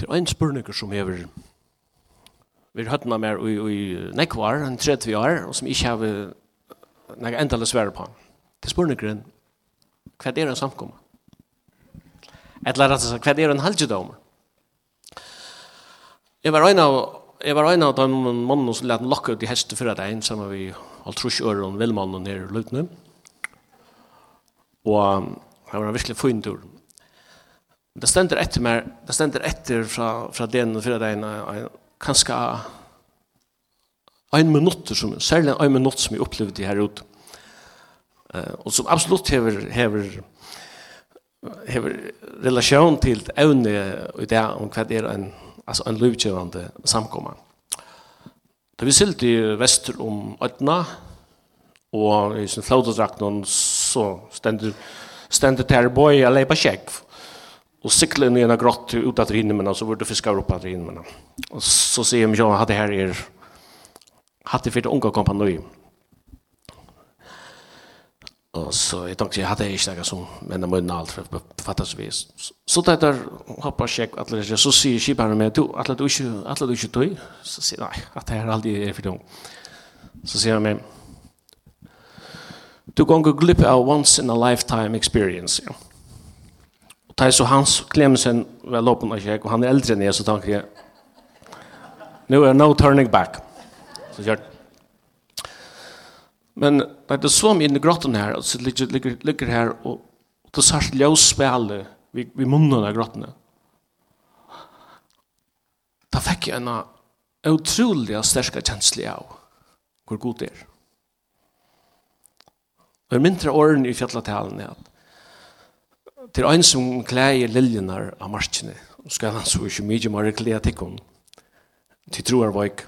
til ein spurningar spurninger som hever vi har høttene mer i, i nekvar, en 30 år, og som ikke har nek endelig svære på. Til er spurningeren, hva er en samkomma. Eller rett og slett, hva er en halvdom? Jeg var en av Jeg var en av de mannene som lette lokka ut i hestet fyrra dagen, sammen med alt trus Altrush-øren, velmannen her i Lutne. Og det var en virkelig fin tur. Det stender etter mer, det stender etter fra, fra den og fra den, kanskje en minutt, som, særlig en minutt som jeg opplevde her ute. Uh, og som absolutt hever, hever, hever relasjon til evne i det om hva det er en, altså en livgjørende samkommer. Da vi silt i vester om Ødna, og i sin flaudodrakt så stender, stender til her bøy, leipa kjekk, och cykla ner i en grott ut att rinna men så vart det fiskar upp att rinna men och så ser jag jag hade här er hade för unga kompanjon och så jag tänkte jag hade inte några som men men allt för fattas vis så där där hoppa check att det så ser jag med du att du inte att du inte du så ser nej att det här aldrig är för dem så ser jag mig Du kan gå glippa av once in a lifetime experience. Ja tar så Hans Clemsen vel upp och jag och han är äldre än jag så tänker jag nu är no turning back. Så jag Men det är så mycket i grotten här och så ligger ligger ligger här och det sart ljus spel vi vi munnen av grotten. Ta fick jag en otroligt stark känsla av hur god det är. Och jag mindre åren i fjallatalen är att til ein som klæger liljenar av markene, og skal han så ikke mye mer klæ til kon. Til troar vaik.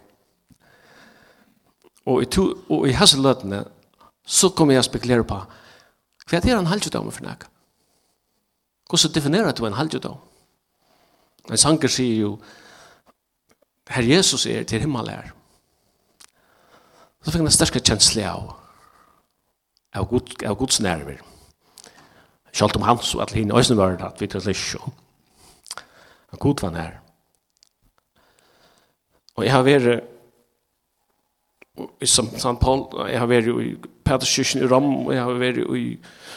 Og i, to, og i hans løtene, så kommer jeg å spekulere på, hva er det han halvdjødom for nek? Hvordan definerer du en halvdjødom? En sanger sier jo, Herre Jesus er til himmel er. Så fikk han en sterske kjensle av, av, god, av Guds nærverd. Kjalt om hans og alle henne øyne var det at vi til lyst og god var nær. Og jeg har vært i St. Paul, jeg har vært i Peterskirchen i Rom, og jeg har vært i,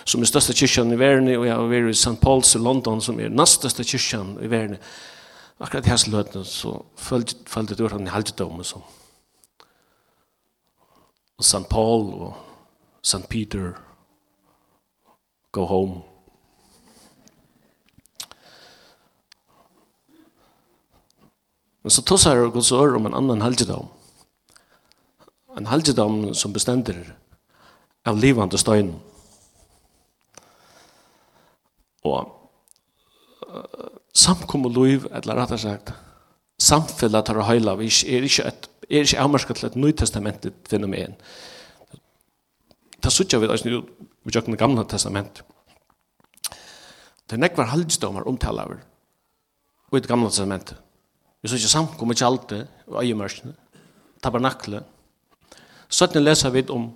som er største kirken i verden, og jeg har vært i St. Paul's i London, som er den største kirken i verden. Akkurat i hans løtene, så følte det ut han i og som. Og St. Paul og St. Peter, go home. Men så tossar jeg Guds ord om en annan halgedam. En halgedam som bestender av livande støyn. Og uh, og liv, eller rett og slett, samfellet tar og høyla, er ikke, et, er ikke avmarsket til et nytestamentet fenomen det sutja vi eisen ut vi tjøkken det gamle testament. Det er nekvar halvdsdomar omtalaver i det gamle testamentet. Vi sutja samkom ikke alltid og øyemørsene, tabernakle. Søtten leser vi om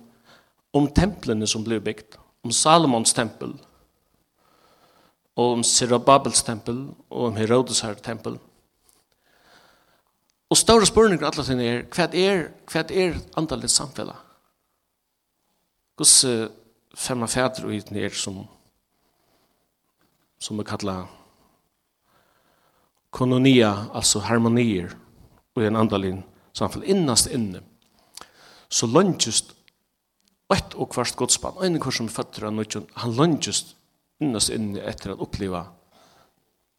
om templene som ble bygd, om Salomons tempel, og om Sirababels tempel, og om Herodes her tempel. Og større spørninger alle tiden er, hva er, hva er andalig samfunnet? Hvordan fem av fædre og hiten er som som vi kallar kononia, altså harmonier og en andalin samfunn innast inne så løngjust ett og kvart godspann og en kvar som fattur av nødgjun han løngjust innast inn etter at oppleva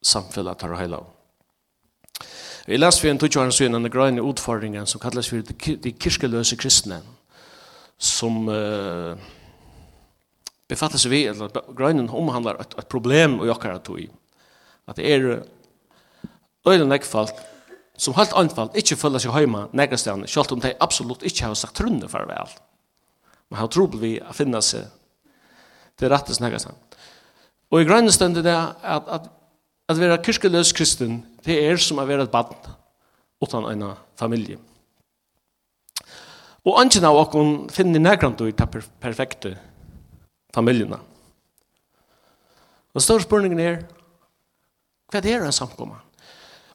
samfunnet tar heila Vi leser vi en tutsjåren søgn en grønne utfordringen som kallas for de kirkeløse kristne som uh, befattar sig vid, eller grønnen omhandlar ett, ett problem och jag kan att i. Att det är öjla näggfall som helt anfall inte följer sig hemma näggastan, självt om de absolut inte har sagt trunde farväl. Man har tro på vi att finna sig till rättes näggastan. Og i grønnen stund er det at, at, at være kirskeløs kristen, det er som å være et barn utan en familie. Og ønsken av åkken finner nærkant i ta perfekte familjene. Og større spørningen er, hva er det en samkomma?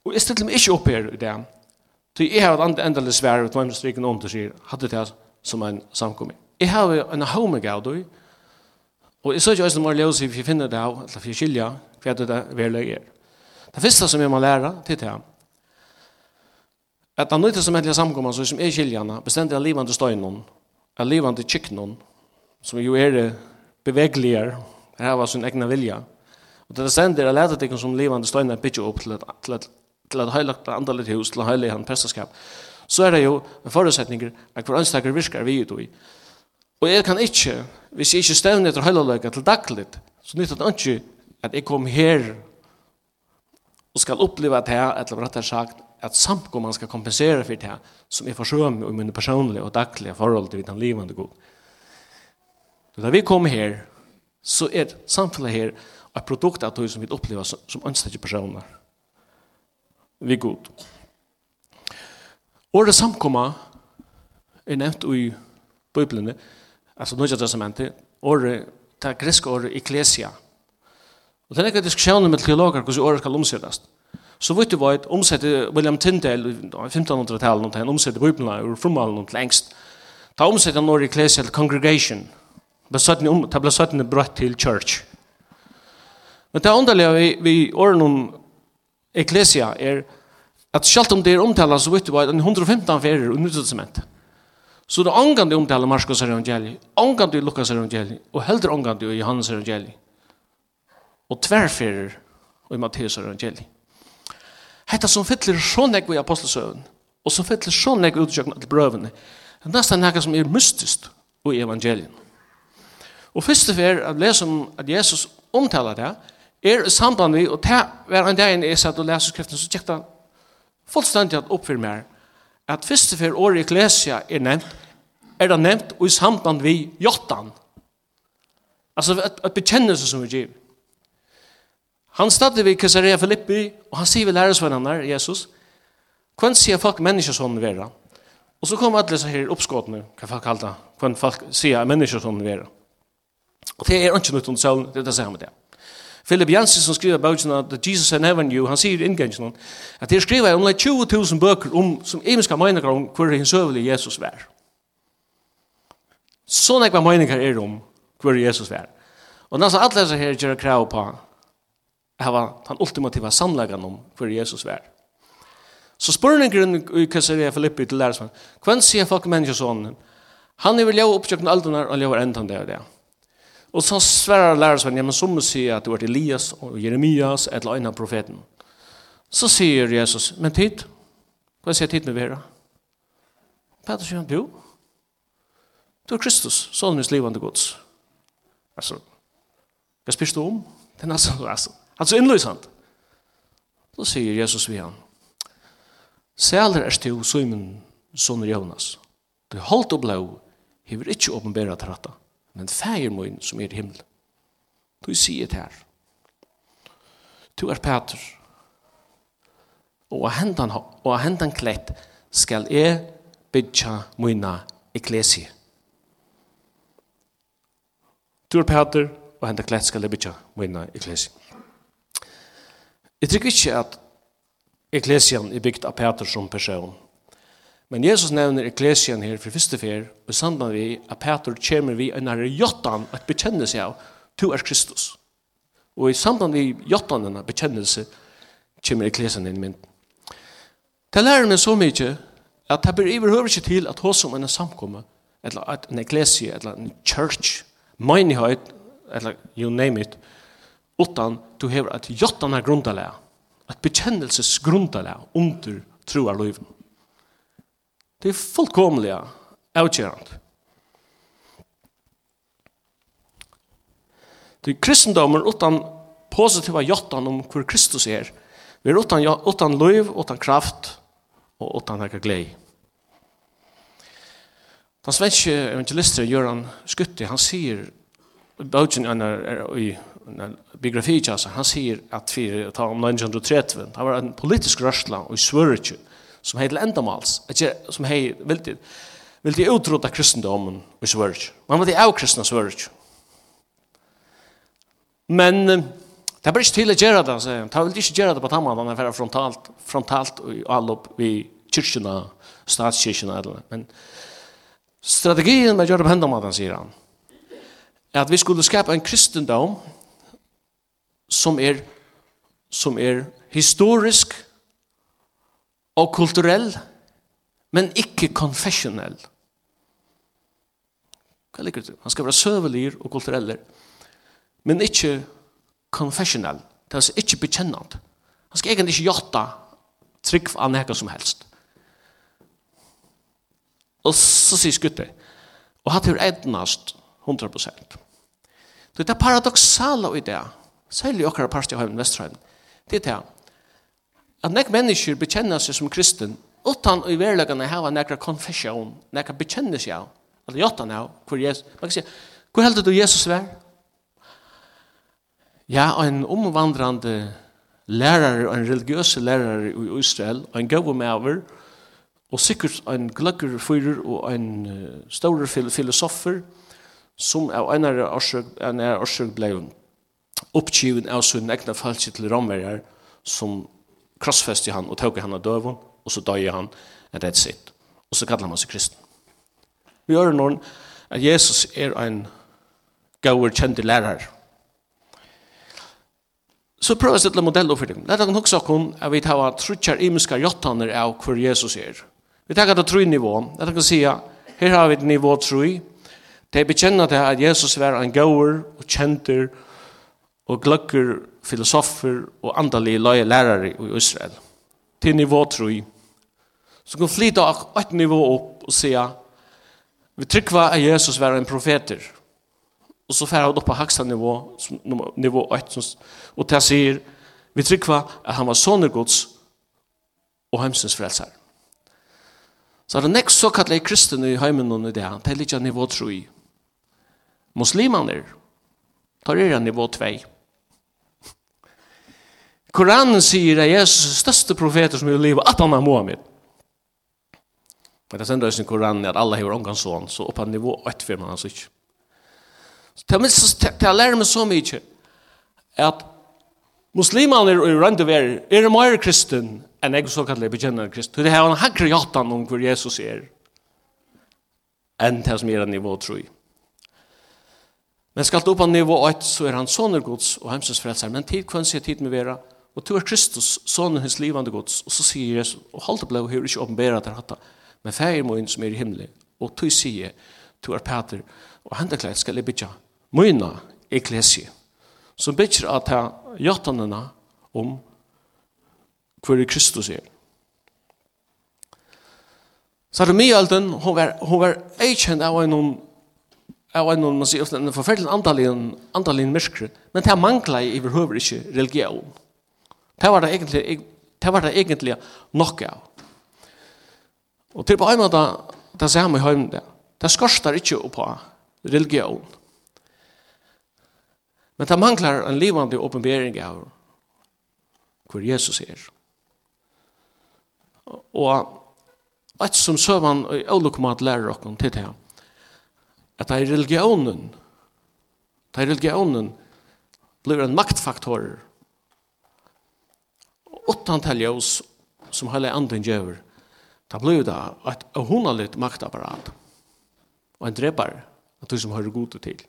Og jeg stiller meg ikke opp her i det, så jeg har et endelig svær, og hvem strikken om til sier, hadde det som en samkomma. Jeg har en homing av det, og jeg så ikke også mer løs, hvis jeg finner det av, eller hvis jeg skiljer, hva det er det er. Det første som jeg må lære til det, At han nøyte som ettelig samkommer, så som er skiljene, bestemte jeg livende støynen, jeg livende kjøkkenen, som jo er bevegeligere, her var sin egna vilja. Og det er sendt er letet ikke som livende støyne bygger opp til et, til et, til et høylagt andalit hus, til et høylig han prestaskap Så er det jo en forutsetninger at hver ønstaker virkar vi ut i. Og jeg kan ikke, hvis jeg ikke stevner etter høylagt til dagligt, så nytt at ikke at jeg kom her og skal oppleva det her, eller rettere sagt, at samkomman ska kompensera för det här som är försum och mine personlige og daglige forhold til den livande god. Och vi kommer här så är samfunnet här et produkt av det som vi opplever som, som ønsker personer. Vi er god. Året samkomma er nevnt i Bibelen, altså Nødja testamentet, året, det greska året, eklesia. Och det är ikke diskusjoner med teologer hvordan året skal omsettes. Så vet du var et omsette William Tyndale i 1500-tallet, han omsette Bibelene ur formalen til engst. Ta omsette han over i Ecclesial Congregation. Ta ble søttene brøtt til church. Men det underlige vi, vi åren om Ecclesia er at selv om det er omtalt, så vet du var 115 ferier og nyttelsement. Så det er angande omtalt Marskos evangeliet, angande Lukas evangeliet, og heldur angande i Johannes evangeliet. Og tverrferier i Matteus evangeliet. Hetta som fyller så nekve i apostelsøven, og som fyller så nekve utgjøkken til brøvene, det er nesten nekka som er mystisk i evangelien. Og første fer at lese om at Jesus omtaler det, er i samband med, og det var en dag jeg satt og lese skriften, så tjekk det fullstendig at oppfyr meg, at første fer året i Klesia er nevnt, er det nevnt og i samband med Jotan. Altså et, et bekjennelse som vi giver. Han stadde vid Caesarea Filippi, og han sier vel læresvennerne, Jesus, hvem sier folk menneskesånden vera? Og så kom alle disse her oppskåtene, hva folk kalte, hvem folk sier menneskesånden vera. Og det er ikke noe under det er det samme det. Philip Janssen som skriver bøkene at Jesus I never knew, han sier i inngangen at det skriver om 20 000 bøker om, som evenska meninger om hvor hans øvelig Jesus var. Sånne ekva meninger er om hvor Jesus var. Og nesten alle disse her gjør krav på hava den ultimativa sannleggen om hvor Jesus vær. Så spørningen i Kassarea Filippi til lærersmann, hvem sier folk menneskesånden? Han er vel leo oppkjøkken aldunar og leo endan det og det. Og så sverar lærersmann, ja, men som sier at det var Elias og Jeremias eller annet profeten. Så sier Jesus, men tid, hva sier tid med vera? Peter sier han, du, du er Kristus, sånn minst livande gods. Altså, hva spyrst du om? Det er nesten, altså, Altså innløysant. Så sier Jesus vi han. Sæler er stiv Simon, son Jonas. Du holdt og blå, hever ikkje åpenbæra til rata, men fægir moin som er i himmel. Du sier det her. Du er Peter. Og hendan, og hendan klett skal jeg bytja moina eklesie. Du er Peter, og hendan klett skal jeg bytja moina eklesie. Jeg tror ikke at Eklesian er bygd av Peter som person. Men Jesus nevner Eklesian her for første fer, og sammen vi at Peter kommer vi en herre jottan at bekjenne seg av, to er Kristus. Og i samband vi jottan denne bekjennelse, kommer Eklesian inn i mynd. Det lærer meg så mye at det blir overhøver ikke til at hos om en samkomme, eller at en eklesie, eller en church, menighet, eller you name it, utan du hever at jottan er grundalega, at bekjennelses grundalega under troar loven. Det er fullkomlega avgjerant. Det er kristendommer utan positiva jottan om hvor Kristus er, vi er utan, utan løyv, utan kraft og utan hekka glei. Den svenske evangelisten Göran Skutti, han sier i bøtjen er i biografi alltså han säger att för att ta om 1930 det var en politisk rörsla och svörje som hade ändamals att som hej vill vill det utrota kristendomen och svörje man var det av kristna svörje men det blir till att göra det så ta vill inte göra det på tamman den här frontalt frontalt och all upp vi kyrkorna statskyrkorna men strategin med gör på ändamals säger han att vi skulle skapa en kristendom som er, som er historisk og kulturell, men ikke konfessionell. Hva ligger det? Han skal være søvelig og kulturell, men ikke konfessionell. Det er ikke bekjennende. Han skal egentlig ikke gjøre trygg av noe som helst. Og så sier skuttet, og hatt hur ednast 100%. Det er paradoxala i det, Særlig okkara parst i heimen Vesterheim. Det er det. At nek mennesker bekjenner seg som kristen, utan i verlegane hava nekra konfession, nekra bekjenner seg av, eller jotan av, hvor Jesus, man kan si, hvor heldur du Jesus vær? Ja, en omvandrande lærare, en religiøse lærare i Israel, en gau mever, og sikkert en gløkker fyrer og en uh, stor filosofer, som av enare orsøk, enare orsøk blei oppgiven av sin egna falsk til romverjar som krossfeste han og tog han av døven og så døg han and that's it. Og så kallar man seg kristen. Vi gjør noen at Jesus er en gauer kjente lærer så prøver jeg å modell for dem lett han også om at vi tar trutjar imiska jottaner av hvor Jesus er. Vi tar at det tru nivå lett dere si her har vi nivå tru Det bekjenner det at Jesus var en gauer og kjenter og og gløkker, filosofer og andalige løye lærere i Israel. Til nivå tru. Så kan flytta et nivå opp og sier vi trykker at Jesus var en profeter. Og så færre han opp på haksa nivå, nivå 8, og til sier vi trykker at han var sånne gods og heimsens frelser. Så er det nekst såkallet kristne i heimen og i det, det er litt av nivå 3. Muslimene, tar er nivå 2. Koranen sier at Jesus største profeter som er i livet, at han er Mohammed. Men det sender oss i Koranen at alle har omgang sånn, så oppe nivå 8 firma hans ikke. Det lærer meg så mye at muslimene i rundt og verden er mer kristen enn jeg så kallet bekjennende kristen. Det er en hakre hjertan om hvor Jesus er enn det som er nivå 3. Men skal du på nivå 8, så er han sånne gods og hemsens frelser. Men tid kan se tid med vera, Og to er Kristus, sonen hans livande gods, og så sier Jesus, og halte blei og høyre ikke åpenbæra til hatta, men feir moin som er i himmelen, og du sier, to er Peter, og hendekleit skal jeg bytja, moina eklesie, som bytjer at ta jattanena om hver Kristus er. Sarmialden, hun var, hun var eikjent av en av en, man sier ofte, en forferdelig andalien, andalien myrskre, men det mangla i overhøver ikke religion. Det var det egentlig, det var det egentlig nok av. Og til på en måte, det ser vi i det. Det skorster ikke på religion. Men det mangler en livande åpenbering av hvor Jesus er. Og et som søvann og ålokomat lærer dere til det, at det er religionen, det er religionen blir en maktfaktor åttan til ljøs som hele anden gjør, da blir det et hundalit maktapparat og en dreper av de som hører god til.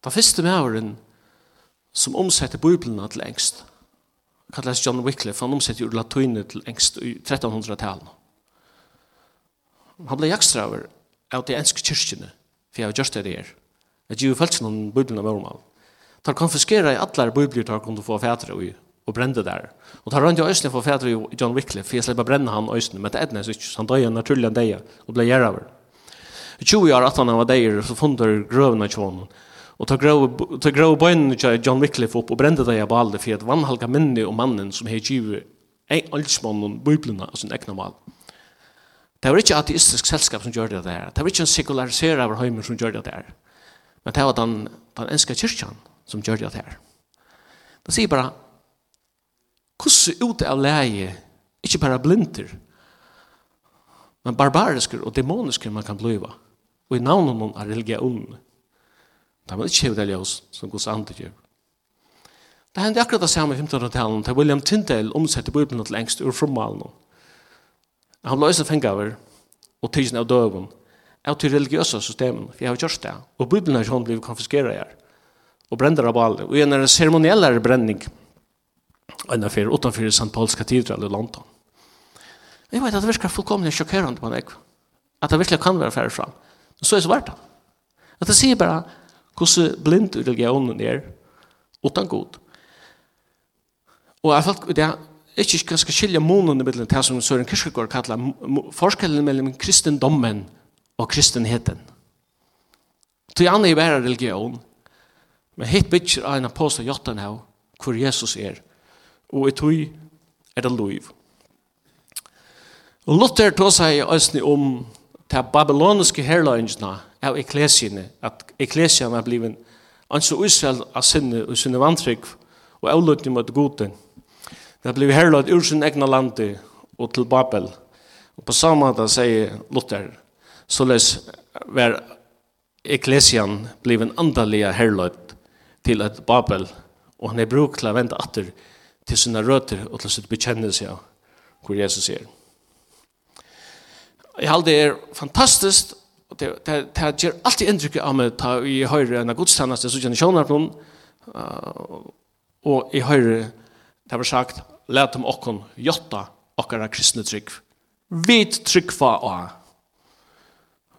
Da første mæveren som omsetter Bibelen til engst, kalles John Wycliffe, han omsetter jo latunet til engst i 1300-tallet. Han ble jakstraver av de enske kyrkjene, for jeg har gjort det der. Jeg gjør følelsen om Bibelen av morgenmalen. De i alla bibler tar kunde få fäder i och brände där. Och tar runt i ösnen för fäder i John Wycliffe för jag släpper bränna han ösnen men det är och så han dör naturligen dig och blir jävlar. I 20 år att han var där så funder grövna tjon och tar grov tar grov bön John Wycliffe upp och brände där på allt för att vannhalka minne om mannen som har givet en allsmann och biblerna alltså en egna mal. Det var ikke ateistisk selskap som gjorde det där. Det var ikke en sekulariserad över som gjorde det där. Men det var den, den enska kyrkjan som gjør det her. Det sier bare, hvordan ute av leie, ikke bare blinter, men barbariske og demoniske man kan bliva, og i navnet av religionen. Det var ikke det ljøs som Guds andre gjør. Det hendte akkurat det samme i 1500-tallet, da William Tyndale omsette Bibelen til engst ur formalen. Han ble også fengt over, og tidsen av døven, av til religiøse systemen, for jeg har gjort det, og Bibelen har ikke hånd konfiskeret her og brender av alle. Og en er en ceremoniellere brenning enn er utenfor St. Pauls katedral i London. Jeg vet at det virker fullkomlig sjokkerende på meg. At det virkelig kan være færre fram. Men så er det så verdt det. At det sier bare hvordan blind religionen er utan god. Og jeg følte det ikke ganske skilje månene mellom det som Søren Kirkegaard kallar forskjellen mellom kristendommen og kristenheten. Til andre i hver religion, Men hitt bitcher av en apostel jottan her, hvor Jesus er. Og i tog er det lov. Og Luther tog seg øsne om til babyloniske herløyngene av eklesiene, at eklesiene er blivet anså Israel av sinne og sinne vantrykk og avlutning mot goden. Det ble herløyt ur sin egna lande og til Babel. Og på samme måte sier Luther, således var eklesian blivet andalige herløyt til et Babel, og han er bruk til å vente atter til sine røter og til sitt bekjennelse av hvor Jesus er. Jeg halde det er fantastisk, og det, det, det gjør alltid inntrykk av meg ta i høyre enn av godstjeneste, så kjenner jeg på noen, og i høyre, det var sagt, let om okkon jotta okkara kristne trygg. Vit trygg fa a.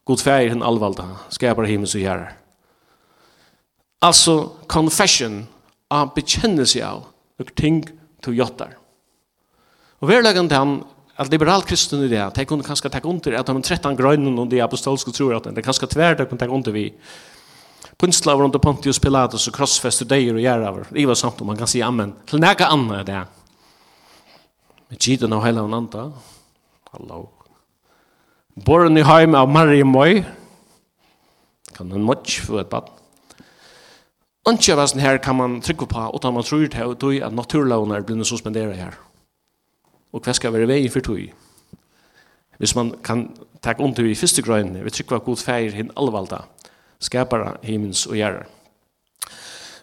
God fær hin alvalda, skapar himmels og gjerrar. Altså confession, av bekjennelse av og ting til jottar. Og verleggen til han, at liberal kristen i det, de kunne kanskje takke under at de 13 grønnen og de apostolske tror at de kanskje tverre de kunne takke under vi. Punstlaver under Pontius Pilatus og krossfester deier og gjerraver. Det var samt om man kan si amen. Til nega anna er det. Med tiden av hele anta. Hallo. Born i heim av Marie Moi. Kan en møtj få et baden. Anki av her kan man trykke på, og man tror det, og tog at naturlovene er blivende suspenderet her. Og hva skal være veien for tog? Hvis man kan takke under i første grønne, vi trykker på god feir hinn allvalda, skapare himmels og gjerrar.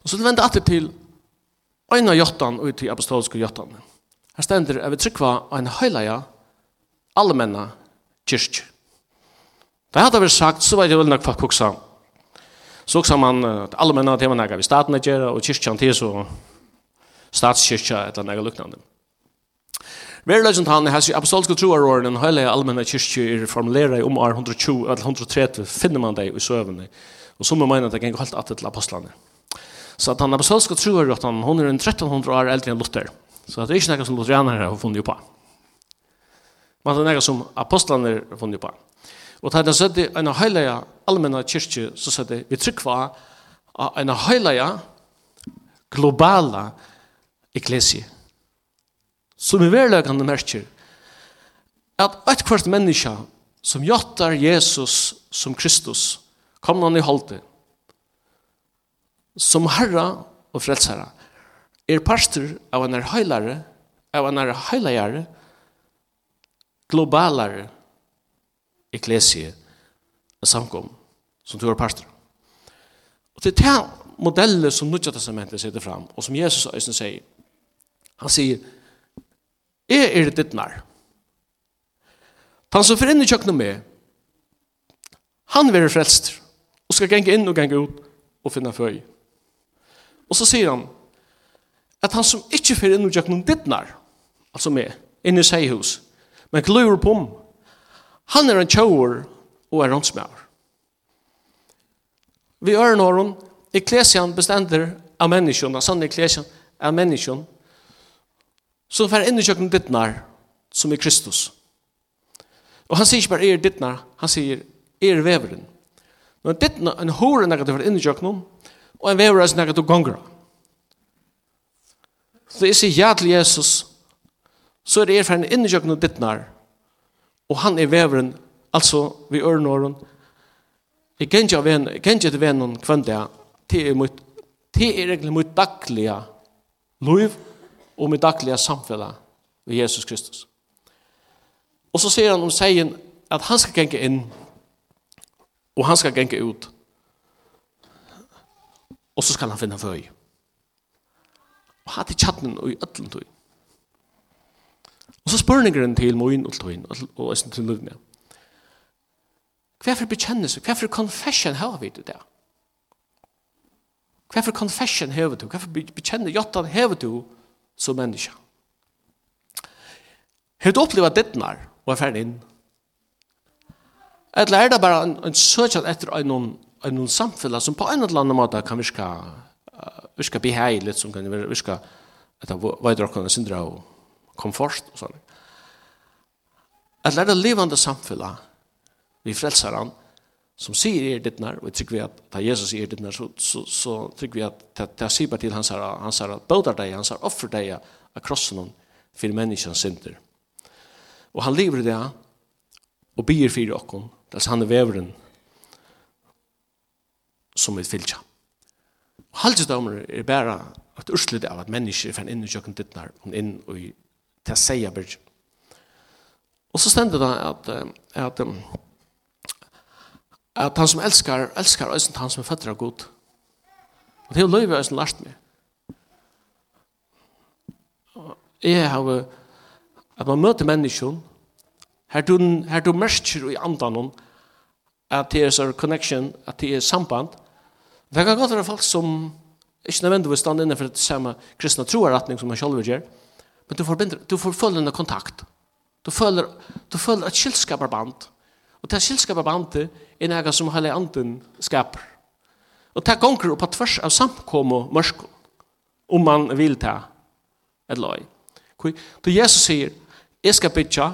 Og så vender atter til øyne jottan og til apostoliske jottan. Her stender at vi trykker på en høyleia allmenna kyrkj. Det hadde vært sagt, så var det vel nok faktisk også Så kan man att allmänna tema där vi staten att göra och kyrkan till så statskyrka eller något liknande. Verlegend han har sig apostolska troar och den hela allmänna kyrkan är formulerad om år 120 eller 130 finner man det i sövnen. Och som man menar att det kan gå helt att till apostlarna. Så att han apostolska troar att han hon är en 1300 år äldre än Luther. Så att det är inte något som lutheraner har funnit på. Men det är något som apostlarna har funnit på. Og da han sødde en heilige allmenne kyrkje, så sødde vi trykva av en heilige globala eklesie. Som i verlegene merker at et hvert menneske som jattar Jesus som Kristus, kom han i holde, som herra og frelsherra, er pastor av en heilare, av en heilare, globalare eklesie, og samkom, som du er pastor. Og det er modeller som Nudja Testamentet sitter fram, og som Jesus øyne sier. Han sier, jeg er ditt nær. Han som fyrir inn i kjøkkenet med, han verer frelst, og skal genge inn og genge ut, og finna føy. Og så sier han, at han som ikke fyrir inn i kjøkkenet ditt nær, altså med, inn i seihus, men klur på om, Han er en tjauer og er rånsmæver. Vi er nåren, eklesian bestender av menneskjon, av sann eklesian av menneskjon, så fer inn i kjøkken dittnar, som er Kristus. Og han sier ikke bare er dittnar, han sier er veveren. Men dittnar, en hore er negativt inn i kjøkken, og en vever er negativt gonger. Så jeg sier ja til Jesus, så er det er fer inn i kjøkken dittnar, og han er veveren, altså vi ørnåren. Jeg kan ikke ven, jeg kan ikke til vennen kvendt det, det er mitt, det er egentlig mot daglige liv og mitt daglige samfunnet ved Jesus Kristus. Og så sier han om seien at han skal genge inn og han skal genge ut. Og så skal han finne føy. Og ha til tjattnen og i øtlen tøy. Og så spør spurningeren til moin og tøyn og æsten til løvne. Hverfor bekjennelse, hverfor confession har vi det der? Hverfor confession har du? Hverfor bekjennelse, jottan har du som menneske? Har du opplevd dittnar og er ferdig inn? Eller er det bare en, en søkjad etter en, en, en samfunn som på en eller annen måte kan virka, uh, virka beheilig, som kan virka, at det var dere kan syndra og komfort og sånn. At lære livande samfunnet vi frelser han, som sier er ditt nær, og jeg vi at da Jesus sier er ditt nær, så, så, så trykker vi at det sier bare til hans her, hans her, bøter deg, hans her, offer deg av krossen for menneskens synder. Og han lever det, og byr for okkon, altså han er veveren som vi fylgja. Halvdagsdommer er bare et urslut av at mennesker fann inn i kjøkken dittnar, og inn i til seia bridge. Og så stender det at, at, at han som elskar, elskar øysen han som er føtter av god. Og det er jo løyve øysen lart meg. Jeg har at man møter menneskjon, her du, her du merker i andan at det er sånn connection, at det er samband. Det kan godt være folk som ikke nødvendigvis stand innenfor det samme kristne troaretning som man selv gjør, Men du får, bindre, du får følgende kontakt. Du føler, du føler et kylskaperband. Og det kylskaperbandet er noe som hele anden skaper. Og det gonger på tvers av samkom og. Om man vil ta et løy. Så Jesus sier, jeg skal bytja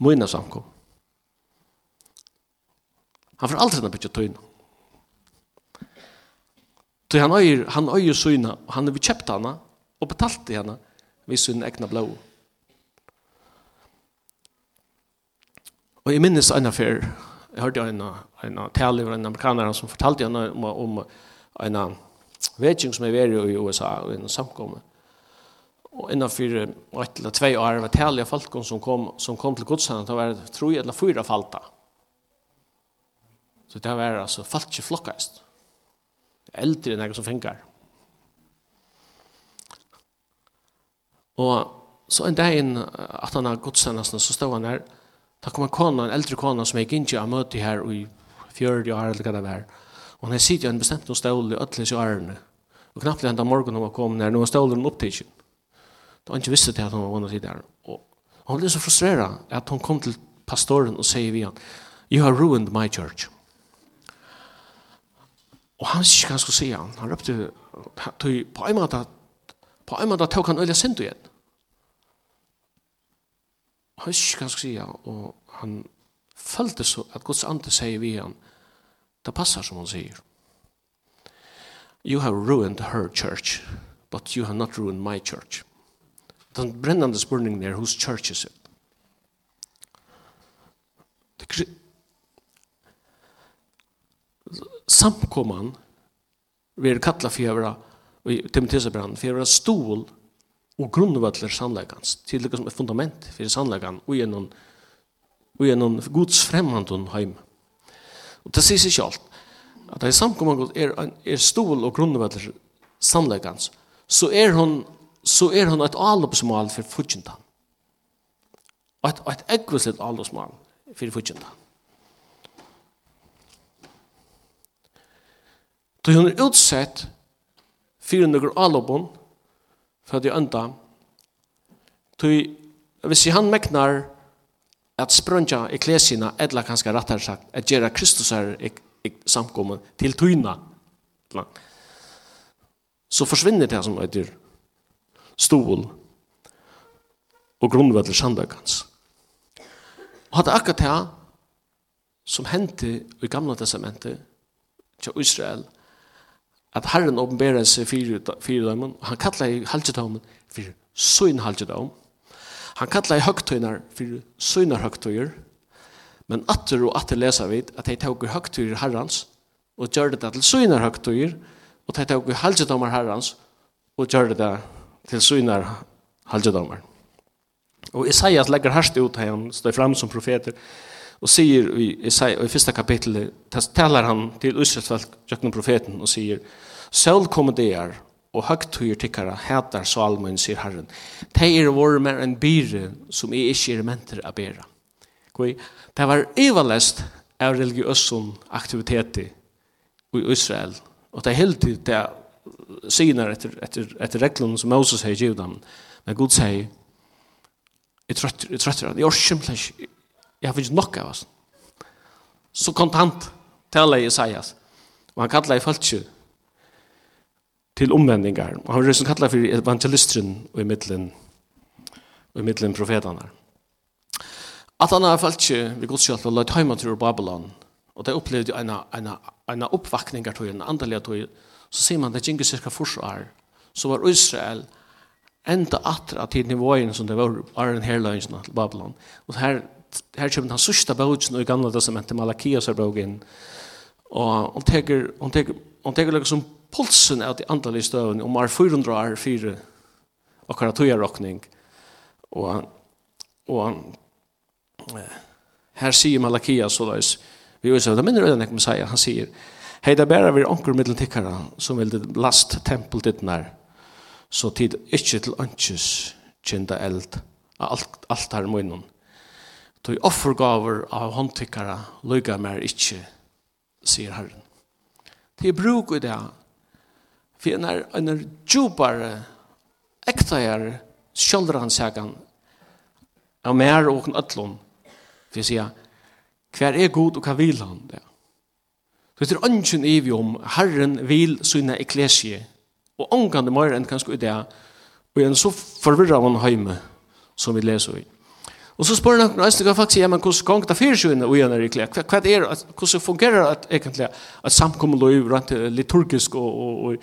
mine samkom. Han får aldri bytja tøyna. Så han øyer, han øyer syna, og han har kjøpt henne, og betalte henne ved sin egna blå. Og jeg minnes en affær, jeg hørte en, en tale av en amerikaner som fortalte henne om, om en vetjeng som er vært i USA, og en samkomme. Og innenfor ett eller två år var tale av folk som kom, som kom til godsene, det var tre eller fyra falta. Så det var altså falt ikke flokkast. Eldre enn jeg som fängar. Og så en dag inn at han har godstendelsene, så stod han der, da kom en kona, en eldre kona som jeg ikke har møtt her i 40 år eller hva det var. Og han sitter i en bestemt noen stål i ødeles i årene. Og knappt enda morgenen hun kom kommet noen stål var stålen opptidsen. Da han ikke visste til at hun var vunnet tid der. Og han ble så frustreret at hun kom til pastoren og sier vi han, You have ruined my church. Og han sier ikke hva han skulle si han. Han røpte, på en måte På en måte tok han øyla synd igjen. Han ikke kan skriva, og han følte så at Guds ande sier vi han, det passer som han sier. You have ruined her church, but you have not ruined my church. Den brennende spurningen er, whose church is it? Samkomman vi er kattla for i Timotheusbrand for jeg stol og grunnvøtler sannleggans, til det som er fundament for sannleggan, og gjennom, og gjennom Guds fremmandun heim. Og det sier seg selv, at det er samkommet er, er stol og grunnvøtler sannleggans, så er hon så er hon et alopsmål for fudgentan. Og et, et eggvislet alopsmål for fudgentan. Så hun er utsett fyrir nøkker alopon, for at jeg ønda, tog, hvis han meknar at sprønja eklesina, edla kanskje rattar sagt, at gjerra Kristus er samkommet til tyna, så forsvinner det som heter stol og grunnvall til sandøkans. Og hatt akkurat det som hendte i gamla testamentet til Israel, at Herren åpenberer seg fire fire dømen, han kallar i halvdømen for søgn halvdøm, han kallar i høgtøyner for søgner høgtøyer, men atter og atter leser vi at de tog høgtøyer herrens, og gjør det til søgner høgtøyer, og de tog halvdømer herrens, og gjør det til søgner halvdømer. Og Isaias legger herst ut her, han står fram som profeter, og sier i, i, i første kapitlet, taler han til Israelsfolk, Jøkken profeten, og sier, Selv kommer det er, og høgtøyer tikkara heter salmen, sier Herren. «Det er vår mer enn byre som er ikke er menter å bære.» Det var ivalest av religiøsson aktivitet i Israel, og det er helt til det sier etter, etter, etter reglene som Moses har givet dem. Men Gud sier, jeg trøtter, jeg trøtter, jeg orker ikke, Jeg har finnet nok av oss. Så kontant taler jeg Isaias. Og han kallar i falskjø til omvendingar. Og han er kallar for evangelisteren og i middelen, og i middelen profetene. At han har falskjø ved godskjølt og løyt heimatur til Babylon. Og det opplevde en, en, en oppvakningar til en andelig tog Så sier man det gikk cirka forsvar. Så var Israel enda atra til nivåen som det var Arjen Herløysen til Babylon. Og her her kommer den sørste bøtjen i gamle testamentet, Malakias er bøtjen. og hun teker, hun teker, hun teker liksom pulsen av de andre støvene, om er 400 år, fire, og kan tøye råkning, og, og her sier Malakias så løs, vi vet ikke, det minner øyne ikke Messiah, han sier, hei, det bærer vi anker middeltikkere, som vil last tempel ditt nær, så tid ikke til ønskes kjenta eld, av alt, alt her munnen, tog offergaver av håndtikkara lykka mer ikkje, sier Herren. Det er bruk i det, for en er en djupare, ektajare, sjølvransakan av mer og øtlån, for jeg sier, hver er god og hva vil han det? Så det er ønsken i vi om Herren vil syne eklesie, og ångande mer enn kanskje i det, og en så forvirra av han heime som vi leser i. Og så spør noen øyne, hva faktisk er men hvordan gong det fyrir sjøen og gjerne riklig? Hva er det, hvordan fungerer det egentlig at samkommet lov rent liturgisk og, og, og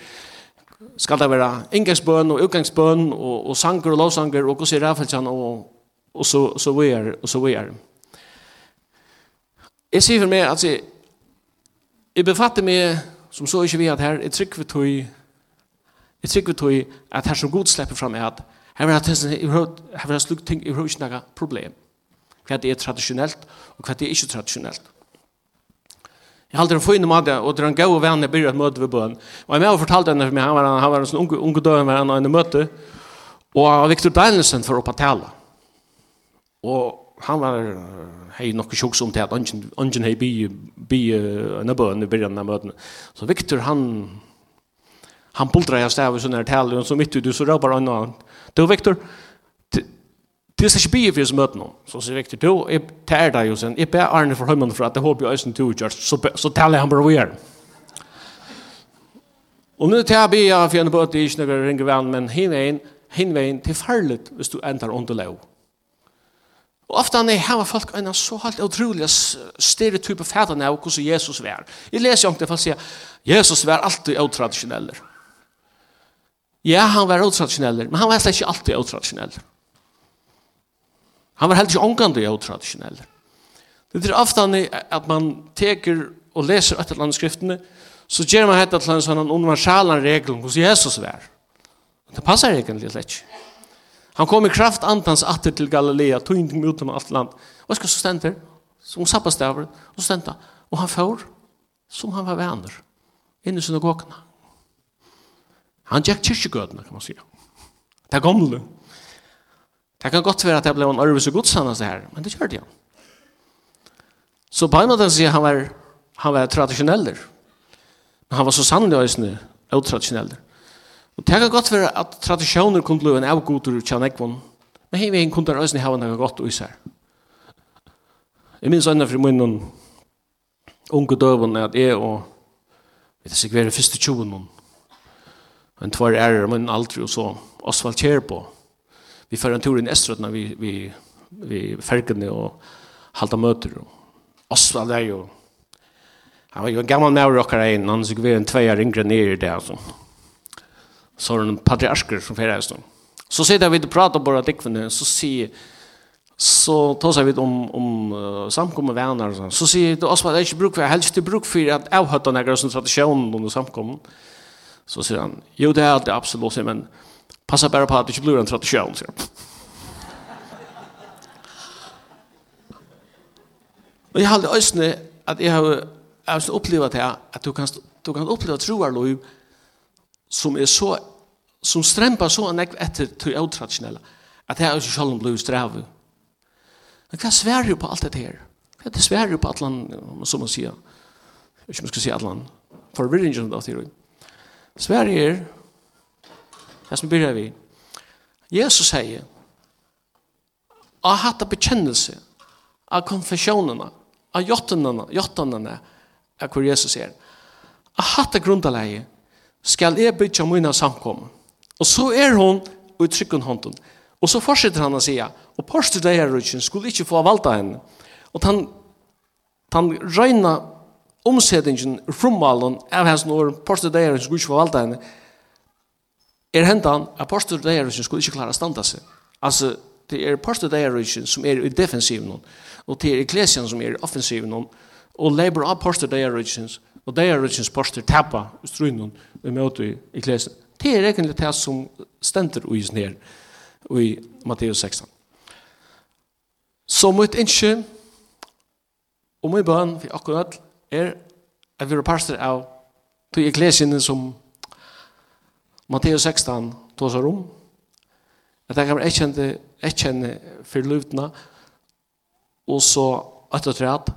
skal det være inngangsbøn og utgangsbøn og, og sanger og lovsanger og hvordan er det og, og så, så vi er, og så vi er. Jeg sier for meg at jeg, jeg befatter meg som så ikke vi at her, jeg trykker vi tog jeg trykker vi tog at her som god slipper fram er at Her var det en slukk ting, her var ikke noe problem. Hva det er tradisjonelt, og hva det er ikke tradisjonelt. Jeg halte en fin mat, og det er en gau og venn jeg blir et møte ved bøen. Og jeg med og fortalte henne for meg, han var, han var en sånn unge, unge døren med henne i møte, og Victor Danielsen for å patale. Og han var, hei nokkuð sjuks om til at ungen hei bi, bi en av bøen i byrjan av møtene. Så Victor, han, han puldra jeg stav i sånne her tale, og så mitt ut, så røper han og. Du, Victor, Du skal ikke bygge for oss møte noen. Så sier Victor, du, jeg tar deg jo sen. Jeg ber Arne for høymannen for at jeg håper jeg øyne to utgjørs. Så, så taler han bare over. Og nå tar jeg bygge for henne på at jeg ikke noen ringer vann, men hin inn, hin veien til farlig hvis du ender under lov. Og ofte han er her folk øyne så helt utrolig stereotype fædene av hvordan Jesus var. Jeg leser jo ikke det for å si Jesus var alltid utradisjoneller. Ja, han var utradisjonell, men han var slett ikke alltid utradisjonell. Han var heller ikke omgående utradisjonell. Det er ofte at man teker og leser et eller annet skriftene, så gjør man et eller annet sånn universalan regel hos Jesus var. Det passer egentlig slett ikke. Han kom i kraft antans atter til Galilea, tog inn til utenom alt land. Hva skal så stente? Som sabbastaver, og stente. Og han får, som han var venner, inn i synagogene. Han gikk kyrkjegødene, kan man si. Det er gamle. Det kan godt være at jeg ble en arves og godsannes det her, men det gjør det han. Så på en måte sier han var, han var tradisjoneller. Men han var så sannlig øyne, utradisjoneller. Og det kan godt være at tradisjoner kunne bli en avgoder til han men hei vi kunne øyne ha noe godt og især. Jeg minns øyne for munnen unge døven at jeg og vi vet ikke hver første tjoen en tvær ærer men aldri og så Osvald Kjerbo. Vi får en tur i Estrøtna vi, vi, vi fergene og halda møter. og Osvald er jo han var jo en gammal maur okkar ein, han sikker vi en tvær yngre nere i det altså. Så er det en patriarsker som fyrir eisnum. Så sitter vi og prater bare våre dikvene, så sier så tar seg vi om om uh, samkomna vänner så så säger det Osvald är inte bruk for helst det bruk for för att avhöta några sån tradisjonen under samkomna Så säger han, jo det är alltid absolut, men passa bara på att det inte blir en tradition, säger han. Og jeg har aldri ösne att jag har jag har opplevd det at du kan du kan uppleva troarlov som er så som strämpar så en ek efter till otraditionella att det är ju själva blue sträv. Man kan svära ju på alt det här. Det svär ju på allt land som man sier, ikke Jag ska säga allt land. Förvirringen av teorin. Sverige er, det som byrjar vi, Jesus sier, av hatt av bekjennelse, av konfessionerna, av jottanene, jottanene, av hvor Jesus er, av hatt av grundaleie, skal jeg bytja mine samkom. Og så er hon i trykken hånden. Og så fortsetter han å si, og pastor det her, skulle ikke få valda henne. Og han, han røyna omsetningen rummalen av hans når posterdeieren som skulle ikke forvalte henne, er hentan at posterdeieren som skulle ikke klare å standa seg. Altså, det er posterdeieren som er i defensiven, og det er eklesian som er i offensiven, og labor av posterdeieren, og deierens poster tappa i strunen i møte i eklesian. Det er egentlig det som stender i sin her, i Matteus 16. Så mitt ikke, og mye bøn for akkurat, er at vi er parster av til eklesiene som Matteus 16 tåsar om, at jeg kan erkjenne, erkjenne for løvdene, og så at og træt,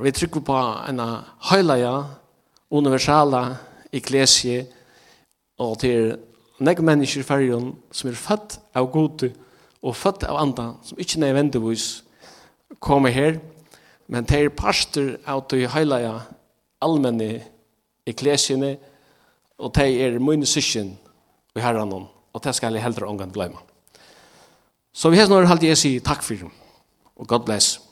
vi trykker på en høylaja universala eklesie, og til nek mennesker i fergen som er født av gode og født av andre, som ikke nødvendigvis kommer her, Men det er pastor av de heilige allmenne eklesiene, og det er mine syskjen og herren, og det skal jeg heller omgang glemme. Så vi har snart halte jeg sier takk for dem, og God bless.